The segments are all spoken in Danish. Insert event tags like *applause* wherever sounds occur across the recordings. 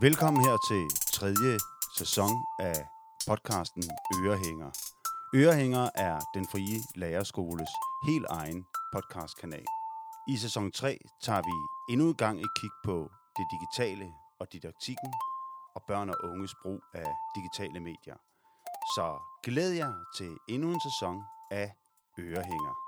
Velkommen her til tredje sæson af podcasten Ørehænger. Ørehænger er den frie lærerskoles helt egen podcastkanal. I sæson 3 tager vi endnu en gang et kig på det digitale og didaktikken og børn og unges brug af digitale medier. Så glæd jer til endnu en sæson af Ørehænger.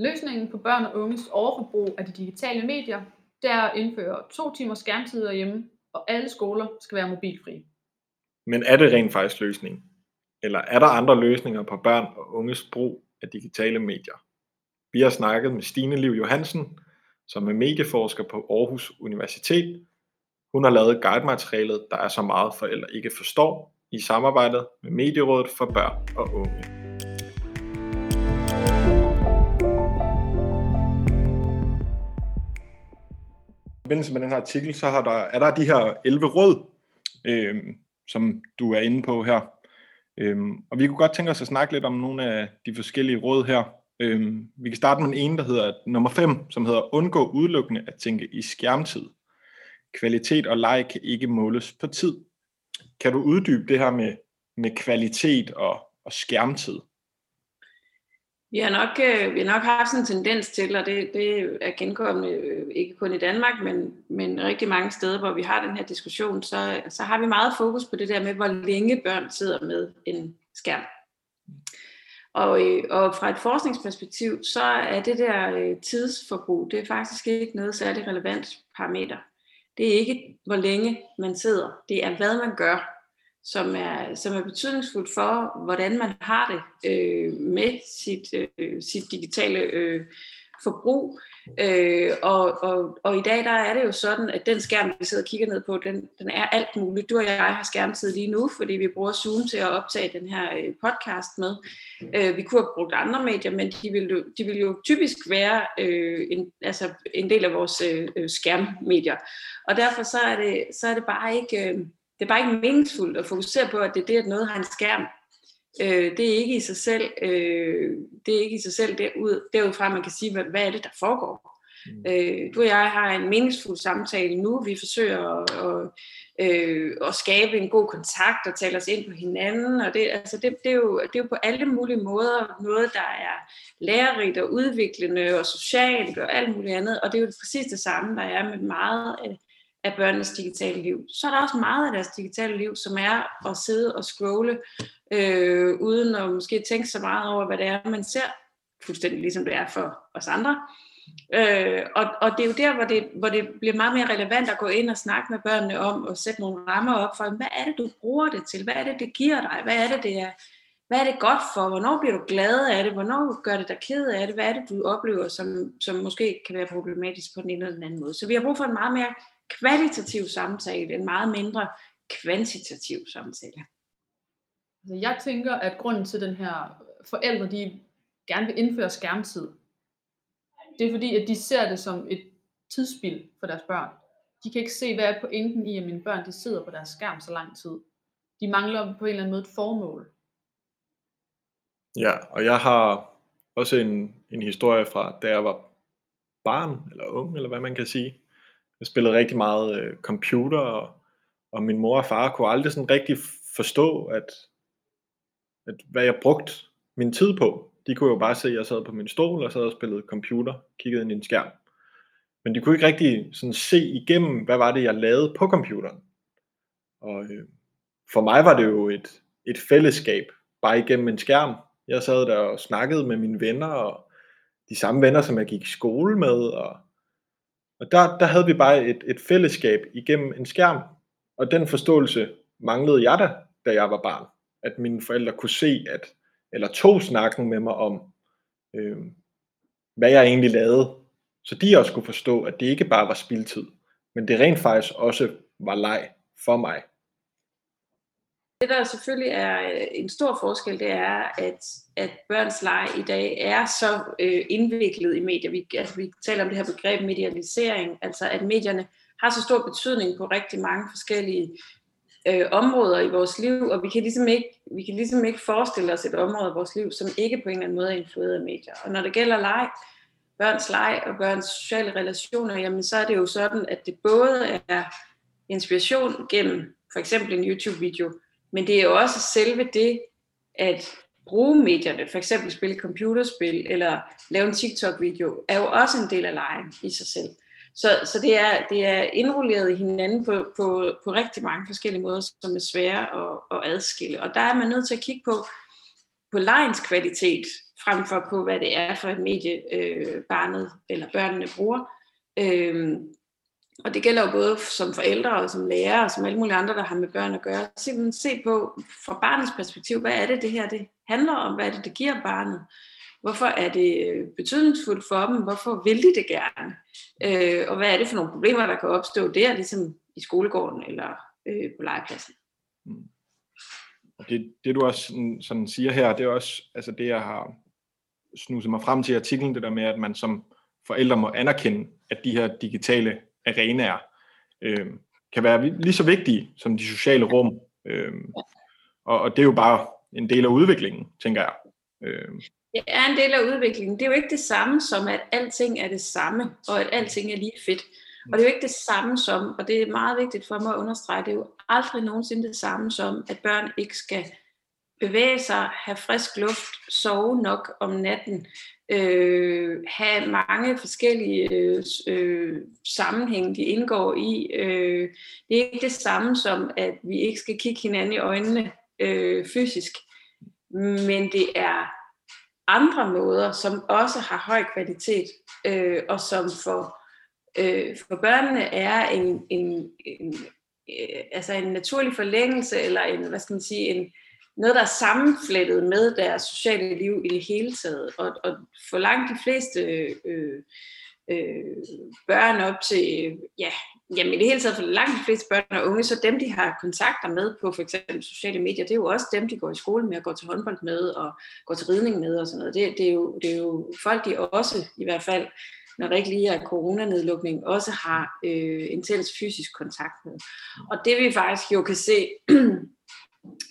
Løsningen på børn og unges overforbrug af de digitale medier, det er at indføre to timers skærmtid derhjemme, og alle skoler skal være mobilfri. Men er det rent faktisk løsningen? Eller er der andre løsninger på børn og unges brug af digitale medier? Vi har snakket med Stine Liv Johansen, som er medieforsker på Aarhus Universitet. Hun har lavet guidematerialet, der er så meget forældre ikke forstår, i samarbejdet med Medierådet for Børn og Unge. Forbindelse med den her artikel, så har der, er der de her 11 råd, øh, som du er inde på her. Øhm, og vi kunne godt tænke os at snakke lidt om nogle af de forskellige råd her. Øhm, vi kan starte med en ene, der hedder nummer 5, som hedder undgå udelukkende at tænke i skærmtid. Kvalitet og leg kan ikke måles på tid. Kan du uddybe det her med, med kvalitet og, og skærmtid? Vi har nok, øh, vi har nok haft sådan en tendens til, og det, det er genkommende øh, ikke kun i Danmark, men, men rigtig mange steder, hvor vi har den her diskussion, så, så har vi meget fokus på det der med, hvor længe børn sidder med en skærm. Og, øh, og fra et forskningsperspektiv, så er det der øh, tidsforbrug, det er faktisk ikke noget særligt relevant parameter. Det er ikke, hvor længe man sidder, det er, hvad man gør som er, som er betydningsfuldt for, hvordan man har det øh, med sit, øh, sit digitale øh, forbrug. Øh, og, og, og i dag der er det jo sådan, at den skærm, vi sidder og kigger ned på, den, den er alt muligt. Du og jeg har skærmtid lige nu, fordi vi bruger Zoom til at optage den her øh, podcast med. Øh, vi kunne have brugt andre medier, men de vil jo, de vil jo typisk være øh, en, altså en del af vores øh, øh, skærmmedier. Og derfor så er det, så er det bare ikke... Øh, det er bare ikke meningsfuldt at fokusere på, at det er det, at noget har en skærm. Øh, det er ikke i sig selv, øh, det er ikke i sig selv derud, derudfra, man kan sige, hvad, hvad er det, der foregår. Mm. Øh, du og jeg har en meningsfuld samtale nu. Vi forsøger at, at, øh, at skabe en god kontakt og tale os ind på hinanden. Og det, altså det, det, er jo, det er jo på alle mulige måder noget, der er lærerigt og udviklende og socialt og alt muligt andet. Og det er jo præcis det samme, der er med meget af børnenes digitale liv. Så er der også meget af deres digitale liv, som er at sidde og scrolle, øh, uden at måske tænke så meget over, hvad det er, man ser, fuldstændig ligesom det er for os andre. Øh, og, og det er jo der, hvor det, hvor det bliver meget mere relevant at gå ind og snakke med børnene om og sætte nogle rammer op for, hvad er det, du bruger det til? Hvad er det, det giver dig? Hvad er det, det er, hvad er det godt for? Hvornår bliver du glad af det? Hvornår gør det dig ked af det? Hvad er det, du oplever, som, som måske kan være problematisk på den ene eller den anden måde? Så vi har brug for en meget mere kvalitativ samtale, en meget mindre kvantitativ samtale. Altså, jeg tænker, at grunden til den her forældre, de gerne vil indføre skærmtid, det er fordi, at de ser det som et tidsspil for deres børn. De kan ikke se, hvad er pointen i, at mine børn de sidder på deres skærm så lang tid. De mangler på en eller anden måde et formål. Ja, og jeg har også en, en historie fra, da jeg var barn, eller ung, eller hvad man kan sige. Jeg spillede rigtig meget øh, computer, og, og min mor og far kunne aldrig sådan rigtig forstå, at, at hvad jeg brugte min tid på. De kunne jo bare se, at jeg sad på min stol og sad og spillede computer, kiggede ind i en skærm. Men de kunne ikke rigtig sådan se igennem, hvad var det, jeg lavede på computeren. Og øh, for mig var det jo et, et fællesskab, bare igennem en skærm. Jeg sad der og snakkede med mine venner, og de samme venner, som jeg gik i skole med, og og der, der havde vi bare et, et fællesskab igennem en skærm, og den forståelse manglede jeg da, da jeg var barn. At mine forældre kunne se, at, eller tog snakken med mig om, øh, hvad jeg egentlig lavede. Så de også kunne forstå, at det ikke bare var spildtid, men det rent faktisk også var leg for mig. Det der selvfølgelig er øh, en stor forskel, det er, at, at børns leg i dag er så øh, indviklet i medier. Vi, altså, vi taler om det her begreb medialisering, altså at medierne har så stor betydning på rigtig mange forskellige øh, områder i vores liv, og vi kan, ligesom ikke, vi kan ligesom ikke forestille os et område af vores liv, som ikke på en eller anden måde er influeret af medier. Og når det gælder leg, børns leg og børns sociale relationer, jamen så er det jo sådan, at det både er inspiration gennem for eksempel en YouTube-video, men det er jo også selve det, at bruge medierne, for eksempel spille computerspil eller lave en TikTok-video, er jo også en del af lejen i sig selv. Så, så det, er, det er indrulleret i hinanden på, på, på rigtig mange forskellige måder, som er svære at, at adskille. Og der er man nødt til at kigge på, på lejens kvalitet, frem for på, hvad det er for et medie, øh, barnet eller børnene bruger. Øhm, og det gælder jo både som forældre og som lærer og som alle mulige andre, der har med børn at gøre. Simpelthen se på fra barnets perspektiv, hvad er det det her det handler om, hvad er det det giver barnet. Hvorfor er det øh, betydningsfuldt for dem? Hvorfor vil de det gerne? Øh, og hvad er det for nogle problemer, der kan opstå der, ligesom i skolegården eller øh, på legepladsen? Mm. Og det, det du også sådan, sådan siger her, det er også altså det, jeg har snuset mig frem til i artiklen, det der med, at man som forældre må anerkende, at de her digitale arenaer øh, kan være lige så vigtige som de sociale rum. Øh, og, og det er jo bare en del af udviklingen, tænker jeg. Øh, det er en del af udviklingen. Det er jo ikke det samme som, at alting er det samme, og at alting er lige fedt. Og det er jo ikke det samme som, og det er meget vigtigt for mig at understrege, det er jo aldrig nogensinde det samme som, at børn ikke skal bevæge sig, have frisk luft, sove nok om natten, øh, have mange forskellige øh, øh sammenhæng, sammenhænge, de indgår i. Øh, det er ikke det samme som, at vi ikke skal kigge hinanden i øjnene øh, fysisk, men det er andre måder, som også har høj kvalitet, øh, og som for, øh, for børnene er en, en, en, øh, altså en naturlig forlængelse, eller en, hvad skal man sige, en, noget, der er sammenflettet med deres sociale liv i det hele taget. Og, og for langt de fleste øh, øh, børn op til, ja, jamen i det hele taget for langt de fleste børn og unge, så dem, de har kontakter med på for eksempel sociale medier, det er jo også dem, de går i skole med og går til håndbold med og går til ridning med og sådan noget. Det, det, er, jo, det er jo folk, de også i hvert fald, når der ikke lige er coronanedlukning, også har øh, intens fysisk kontakt med. Og det vi faktisk jo kan se, *clears throat*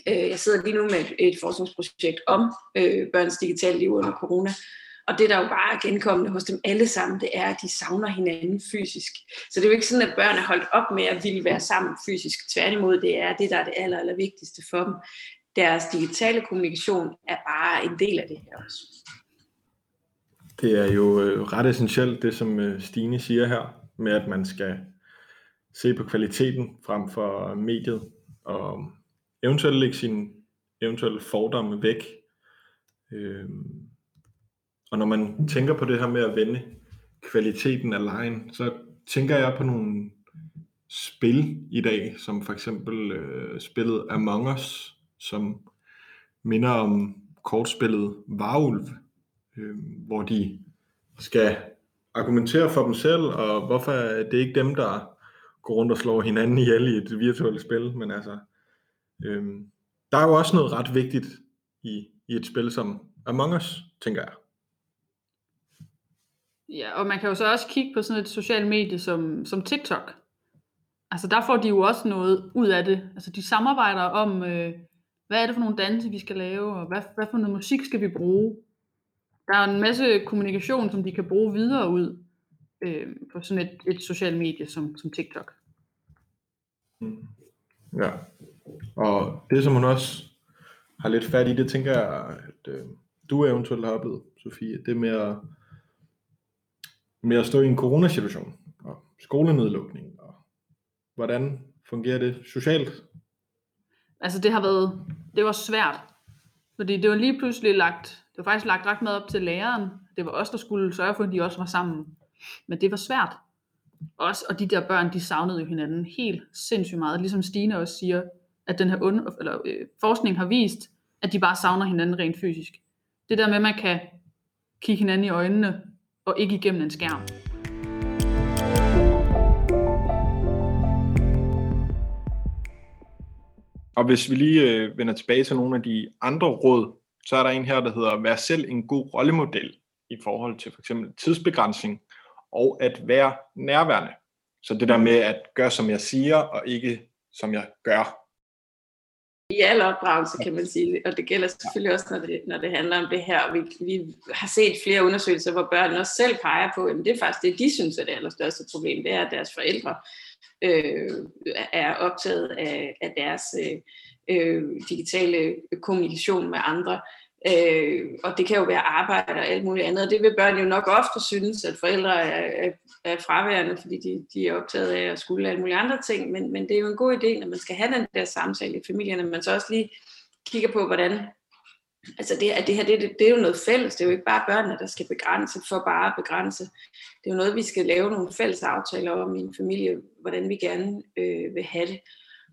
øh, jeg sidder lige nu med et, et forskningsprojekt om øh, børns digitale liv under corona, og det, der jo bare er genkommende hos dem alle sammen, det er, at de savner hinanden fysisk. Så det er jo ikke sådan, at børn er holdt op med at ville være sammen fysisk. Tværtimod, det er det, der er det aller, aller vigtigste for dem. Deres digitale kommunikation er bare en del af det her også. Det er jo øh, ret essentielt, det som øh, Stine siger her, med at man skal se på kvaliteten frem for øh, mediet, og eventuelt lægge sine eventuelle fordomme væk. Øhm, og når man tænker på det her med at vende kvaliteten af lejen, så tænker jeg på nogle spil i dag, som for eksempel øh, spillet Among Us, som minder om kortspillet Varulv, øh, hvor de skal argumentere for dem selv, og hvorfor er det ikke dem, der går rundt og slår hinanden ihjel i et virtuelt spil, men altså, øh, der er jo også noget ret vigtigt i, i et spil som Among Us, tænker jeg. Ja, og man kan jo så også kigge på sådan et socialt medie som, som TikTok. Altså der får de jo også noget ud af det. Altså de samarbejder om, øh, hvad er det for nogle danse, vi skal lave, og hvad, hvad for noget musik skal vi bruge. Der er en masse kommunikation, som de kan bruge videre ud øh, på sådan et, et socialt medie som, som TikTok. Ja, og det som hun også har lidt fat i, det tænker jeg, at øh, du eventuelt har oplevet, Sofie, det med at med at stå i en coronasituation og skolenedlukning, og hvordan fungerer det socialt? Altså det har været, det var svært, fordi det var lige pludselig lagt, det var faktisk lagt ret meget op til læreren. Det var os, der skulle sørge for, at de også var sammen. Men det var svært. Også, og de der børn, de savnede jo hinanden helt sindssygt meget. Ligesom Stine også siger, at den her under, eller, øh, forskning har vist, at de bare savner hinanden rent fysisk. Det der med, at man kan kigge hinanden i øjnene og ikke igennem en skærm. Og hvis vi lige øh, vender tilbage til nogle af de andre råd, så er der en her, der hedder, vær selv en god rollemodel i forhold til for eksempel tidsbegrænsning og at være nærværende. Så det der med at gøre, som jeg siger, og ikke som jeg gør i al opdragelse, kan man sige. Og det gælder selvfølgelig også, når det, når det handler om det her. Vi, vi har set flere undersøgelser, hvor børn også selv peger på, at det er faktisk det, de synes er det allerstørste problem, det er, at deres forældre øh, er optaget af, af deres øh, øh digitale kommunikation med andre. Øh, og det kan jo være arbejde og alt muligt andet, og det vil børn jo nok ofte synes, at forældre er, er, er fraværende, fordi de, de er optaget af at skulle alle mulige andre ting, men, men det er jo en god idé, når man skal have den der samtale i familien, at man så også lige kigger på, hvordan Altså det, at det her, det, det er jo noget fælles. Det er jo ikke bare børnene, der skal begrænse for bare at begrænse. Det er jo noget, vi skal lave nogle fælles aftaler om i en familie, hvordan vi gerne øh, vil have det.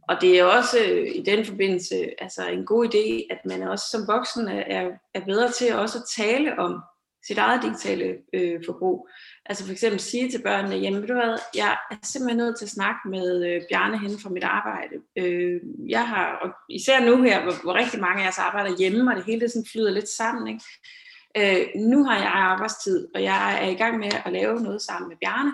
Og det er også øh, i den forbindelse altså en god idé, at man også som voksen er, er bedre til også at tale om sit eget digitale øh, forbrug. Altså for eksempel sige til børnene, jamen ved du hvad, jeg er simpelthen nødt til at snakke med øh, Bjarne hen fra mit arbejde. Øh, jeg har, og især nu her, hvor, hvor rigtig mange af os arbejder hjemme, og det hele sådan flyder lidt sammen, ikke? Øh, nu har jeg arbejdstid, og jeg er i gang med at lave noget sammen med Bjarne,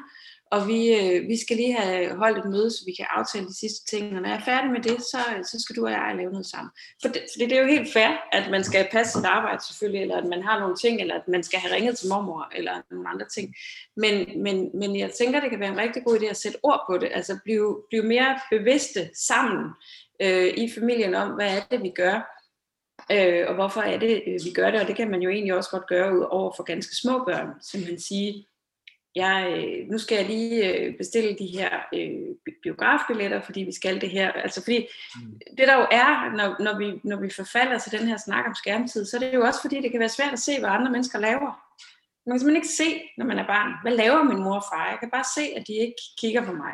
og vi, øh, vi skal lige have holdt et møde, så vi kan aftale de sidste ting. Og når jeg er færdig med det, så, øh, så skal du og jeg lave noget sammen. For det, for det er jo helt fair, at man skal passe sit arbejde selvfølgelig, eller at man har nogle ting, eller at man skal have ringet til mormor, eller nogle andre ting. Men, men, men jeg tænker, det kan være en rigtig god idé at sætte ord på det, altså blive, blive mere bevidste sammen øh, i familien om, hvad er det, vi gør. Øh, og hvorfor er det, øh, vi gør det, og det kan man jo egentlig også godt gøre ud over for ganske små børn, simpelthen sige, jeg, øh, nu skal jeg lige øh, bestille de her øh, biografbilletter, fordi vi skal det her. Altså fordi mm. det der jo er, når, når, vi, når vi forfalder til den her snak om skærmtid, så er det jo også fordi, det kan være svært at se, hvad andre mennesker laver. Man kan simpelthen ikke se, når man er barn, hvad laver min mor og far? Jeg kan bare se, at de ikke kigger på mig.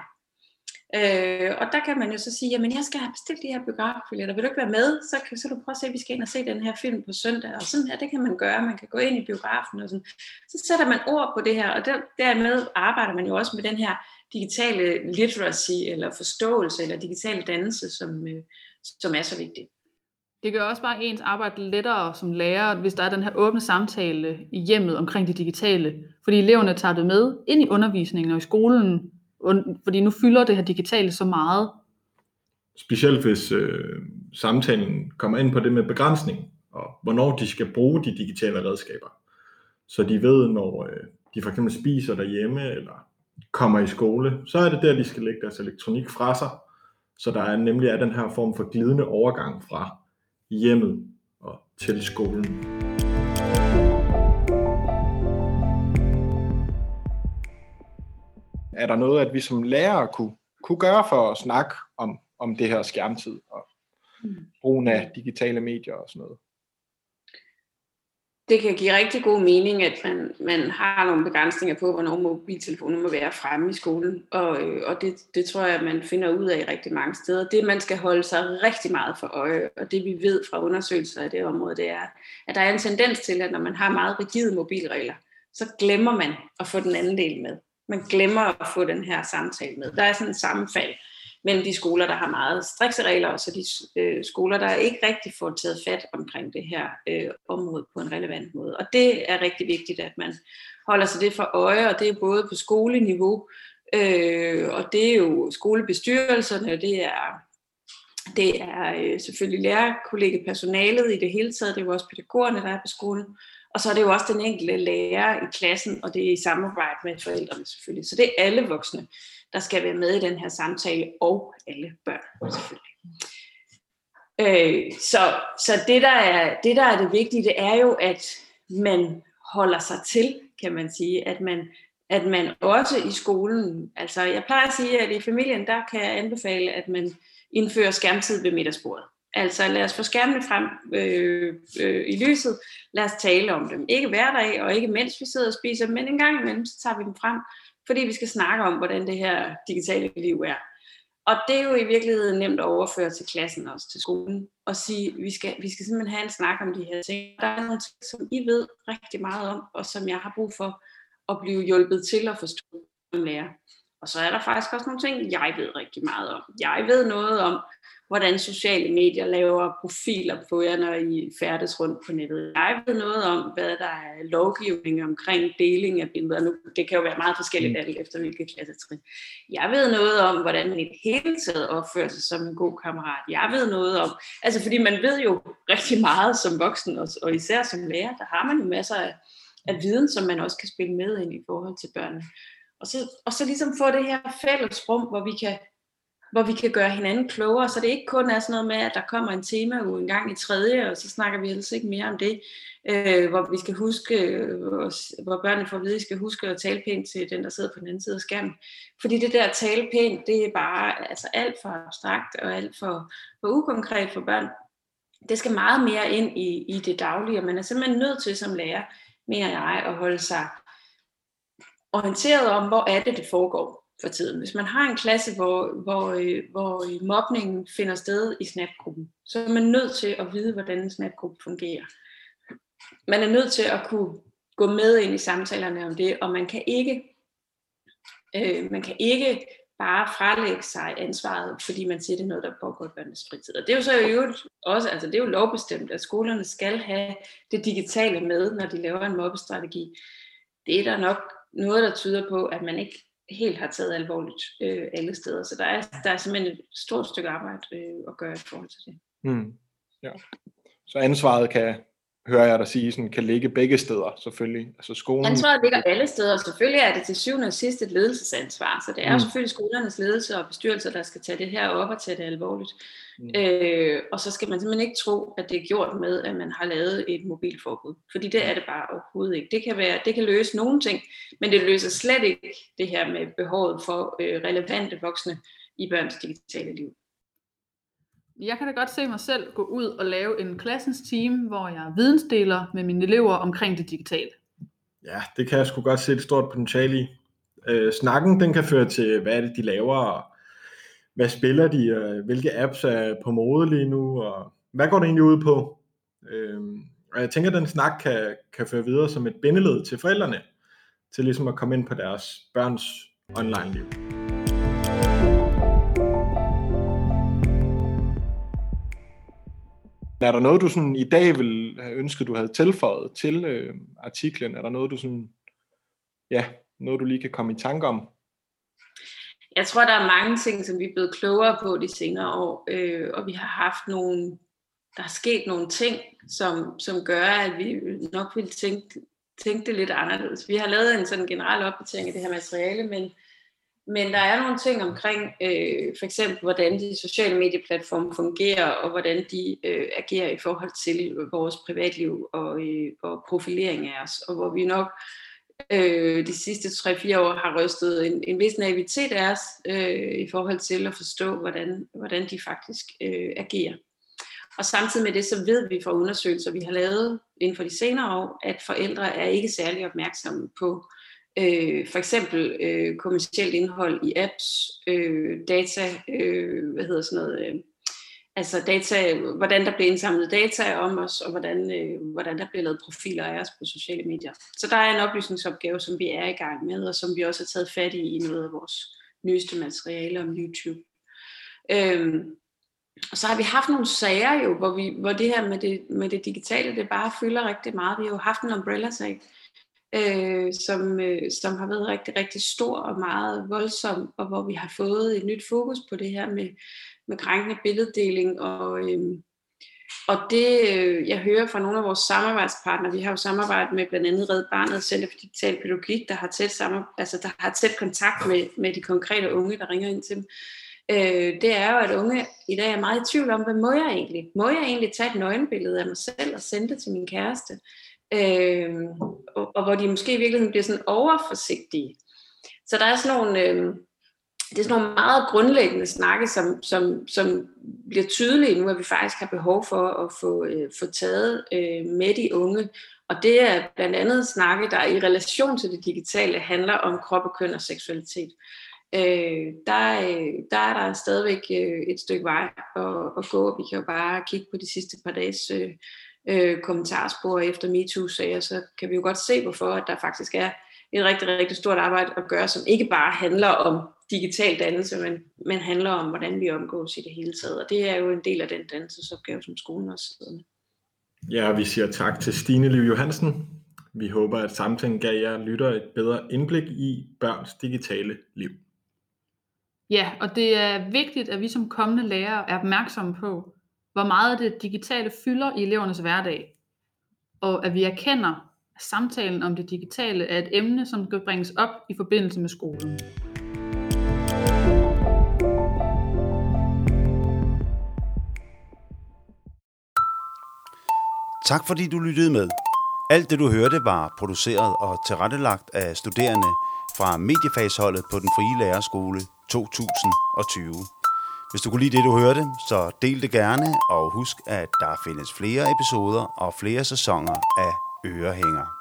Øh, og der kan man jo så sige, jamen jeg skal have bestilt de her biografbilletter, vil du ikke være med? Så kan så du prøve at se, at vi skal ind og se den her film på søndag, og sådan her, det kan man gøre, man kan gå ind i biografen og sådan. Så sætter man ord på det her, og der, dermed arbejder man jo også med den her digitale literacy, eller forståelse, eller digital dannelse, som, øh, som er så vigtig. Det gør også bare ens arbejde lettere som lærer, hvis der er den her åbne samtale i hjemmet omkring det digitale. Fordi eleverne tager det med ind i undervisningen og i skolen, fordi nu fylder det her digitale så meget. Specielt hvis øh, samtalen kommer ind på det med begrænsning, og hvornår de skal bruge de digitale redskaber. Så de ved, når øh, de for eksempel spiser derhjemme, eller kommer i skole, så er det der, de skal lægge deres elektronik fra sig. Så der er nemlig er den her form for glidende overgang fra hjemmet og til skolen. Er der noget, at vi som lærere kunne, kunne gøre for at snakke om, om det her skærmtid og mm. brugen af digitale medier og sådan noget? Det kan give rigtig god mening, at man, man har nogle begrænsninger på, hvornår mobiltelefoner må være fremme i skolen. Og, øh, og det, det tror jeg, man finder ud af rigtig mange steder. Det, man skal holde sig rigtig meget for øje, og det vi ved fra undersøgelser af det område, det er, at der er en tendens til, at når man har meget rigide mobilregler, så glemmer man at få den anden del med man glemmer at få den her samtale med. Der er sådan en sammenfald mellem de skoler, der har meget strikse regler, og så de øh, skoler, der ikke rigtig får taget fat omkring det her øh, område på en relevant måde. Og det er rigtig vigtigt, at man holder sig det for øje, og det er både på skoleniveau, øh, og det er jo skolebestyrelserne, det er det er øh, selvfølgelig lærerkollegepersonalet i det hele taget, det er jo også pædagogerne, der er på skolen, og så er det jo også den enkelte lærer i klassen, og det er i samarbejde med forældrene selvfølgelig. Så det er alle voksne, der skal være med i den her samtale, og alle børn selvfølgelig. Øh, så så det, der er, det, der er det vigtige, det er jo, at man holder sig til, kan man sige, at man, at man også i skolen, altså jeg plejer at sige, at i familien, der kan jeg anbefale, at man indfører skærmtid ved middagsbordet. Altså lad os få skærmene frem øh, øh, i lyset, lad os tale om dem. Ikke hver dag, og ikke mens vi sidder og spiser, men en gang imellem, så tager vi dem frem, fordi vi skal snakke om, hvordan det her digitale liv er. Og det er jo i virkeligheden nemt at overføre til klassen også, til skolen, og sige, vi skal, vi skal simpelthen have en snak om de her ting. Der er nogle ting, som I ved rigtig meget om, og som jeg har brug for at blive hjulpet til at forstå som lærer. Og så er der faktisk også nogle ting, jeg ved rigtig meget om. Jeg ved noget om, hvordan sociale medier laver profiler på jer, når I færdes rundt på nettet. Jeg ved noget om, hvad der er lovgivning omkring deling af billeder. Nu, det kan jo være meget forskelligt mm. alt efter hvilket klassetrin. Jeg ved noget om, hvordan man i det hele taget opfører sig som en god kammerat. Jeg ved noget om, altså fordi man ved jo rigtig meget som voksen, og, og især som lærer, der har man jo masser af, af viden, som man også kan spille med ind i forhold til børnene. Og så, og så ligesom få det her fælles rum, hvor vi kan hvor vi kan gøre hinanden klogere, så det ikke kun er sådan noget med, at der kommer en tema en gang i tredje, og så snakker vi helst ikke mere om det, øh, hvor vi skal huske, øh, hvor børnene får at vide, at vi skal huske at tale pænt til den, der sidder på den anden side af skærmen. Fordi det der at tale pænt, det er bare altså alt for abstrakt og alt for, for ukonkret for børn. Det skal meget mere ind i, i det daglige, og man er simpelthen nødt til som lærer, mener jeg, at holde sig orienteret om, hvor er det, det foregår for tiden. Hvis man har en klasse, hvor, hvor, øh, hvor øh, mobningen finder sted i snapgruppen, så er man nødt til at vide, hvordan en snapgruppe fungerer. Man er nødt til at kunne gå med ind i samtalerne om det, og man kan ikke, øh, man kan ikke bare frelægge sig ansvaret, fordi man siger, det er noget, der pågår i børnenes fritid. Og det er jo så i øvrigt også, altså det er jo lovbestemt, at skolerne skal have det digitale med, når de laver en mobbestrategi. Det er der nok noget, der tyder på, at man ikke helt har taget alvorligt øh, alle steder. Så der er, der er simpelthen et stort stykke arbejde øh, at gøre i forhold til det. Mm. Ja. Så ansvaret kan, hører jeg dig sige, sådan, kan ligge begge steder selvfølgelig. Altså skolen... Ansvaret ligger alle steder, og selvfølgelig er det til syvende og sidst et ledelsesansvar. Så det er mm. jo selvfølgelig skolernes ledelse og bestyrelser, der skal tage det her op og tage det alvorligt. Mm. Øh, og så skal man simpelthen ikke tro, at det er gjort med, at man har lavet et mobilforbud. Fordi det er det bare overhovedet ikke. Det kan, være, det kan løse nogle ting, men det løser slet ikke det her med behovet for øh, relevante voksne i børns digitale liv. Jeg kan da godt se mig selv gå ud og lave en klassens team, hvor jeg vidensdeler med mine elever omkring det digitale. Ja, det kan jeg sgu godt se et stort potentiale i. Øh, snakken den kan føre til, hvad er det, de laver, og hvad spiller de, og hvilke apps er på mode lige nu, og hvad går det egentlig ud på? Øh, og jeg tænker, at den snak kan, kan føre videre som et bindeled til forældrene, til ligesom at komme ind på deres børns online-liv. Er der noget, du sådan i dag vil have ønsket, du havde tilføjet til øh, artiklen? Er der noget, du sådan, ja, noget du lige kan komme i tanke om? Jeg tror, der er mange ting, som vi er blevet klogere på de senere år, øh, og vi har haft nogle, der er sket nogle ting, som, som gør, at vi nok vil tænke, tænke det lidt anderledes. Vi har lavet en sådan generel opdatering af det her materiale, men men der er nogle ting omkring, øh, for eksempel hvordan de sociale medieplatforme fungerer, og hvordan de øh, agerer i forhold til vores privatliv og, øh, og profilering af os, og hvor vi nok øh, de sidste 3-4 år har rystet en, en vis naivitet af os øh, i forhold til at forstå, hvordan, hvordan de faktisk øh, agerer. Og samtidig med det, så ved vi fra undersøgelser, vi har lavet inden for de senere år, at forældre er ikke særlig opmærksomme på øh, for eksempel øh, kommersielt indhold i apps, øh, data, øh, hvad hedder sådan noget, øh, altså data, hvordan der bliver indsamlet data om os, og hvordan, øh, hvordan der bliver lavet profiler af os på sociale medier. Så der er en oplysningsopgave, som vi er i gang med, og som vi også har taget fat i i noget af vores nyeste materiale om YouTube. Øhm, og så har vi haft nogle sager jo, hvor, vi, hvor det her med det, med det digitale, det bare fylder rigtig meget. Vi har jo haft en umbrella-sag, øh, som, øh, som har været rigtig, rigtig stor og meget voldsom, og hvor vi har fået et nyt fokus på det her med, med krænkende billeddeling. Og, øh, og det, øh, jeg hører fra nogle af vores samarbejdspartnere, vi har jo samarbejdet med blandt andet Red Barnet Center for Digital Pædagogik, der har tæt, altså, der har tæt kontakt med, med de konkrete unge, der ringer ind til dem. Øh, det er jo, at unge i dag er meget i tvivl om, hvad må jeg egentlig? Må jeg egentlig tage et nøgenbillede af mig selv og sende det til min kæreste? øh, Øhm, og, og hvor de måske i virkeligheden bliver sådan overforsigtige. Så der er sådan nogle, øh, det er sådan nogle meget grundlæggende snakke, som, som, som bliver tydelige nu, at vi faktisk har behov for at få, øh, få taget øh, med de unge. Og det er blandt andet snakke, der i relation til det digitale handler om krop og køn og seksualitet. Øh, der, øh, der er der stadigvæk øh, et stykke vej at, at gå. Vi kan jo bare kigge på de sidste par dages øh, øh, kommentarspor efter MeToo-sager, så kan vi jo godt se, hvorfor at der faktisk er, et rigtig, rigtig stort arbejde at gøre, som ikke bare handler om digital dannelse, men, men handler om, hvordan vi omgås i det hele taget. Og det er jo en del af den dannelsesopgave, som skolen også sidder med. Ja, vi siger tak til Stine Liv Johansen. Vi håber, at samtalen gav jer lytter et bedre indblik i børns digitale liv. Ja, og det er vigtigt, at vi som kommende lærere er opmærksomme på, hvor meget det digitale fylder i elevernes hverdag, og at vi erkender, at samtalen om det digitale er et emne, som skal bringes op i forbindelse med skolen. Tak fordi du lyttede med. Alt det du hørte var produceret og tilrettelagt af studerende fra mediefagsholdet på den frie lærerskole 2020. Hvis du kunne lide det, du hørte, så del det gerne, og husk, at der findes flere episoder og flere sæsoner af Ørehænger.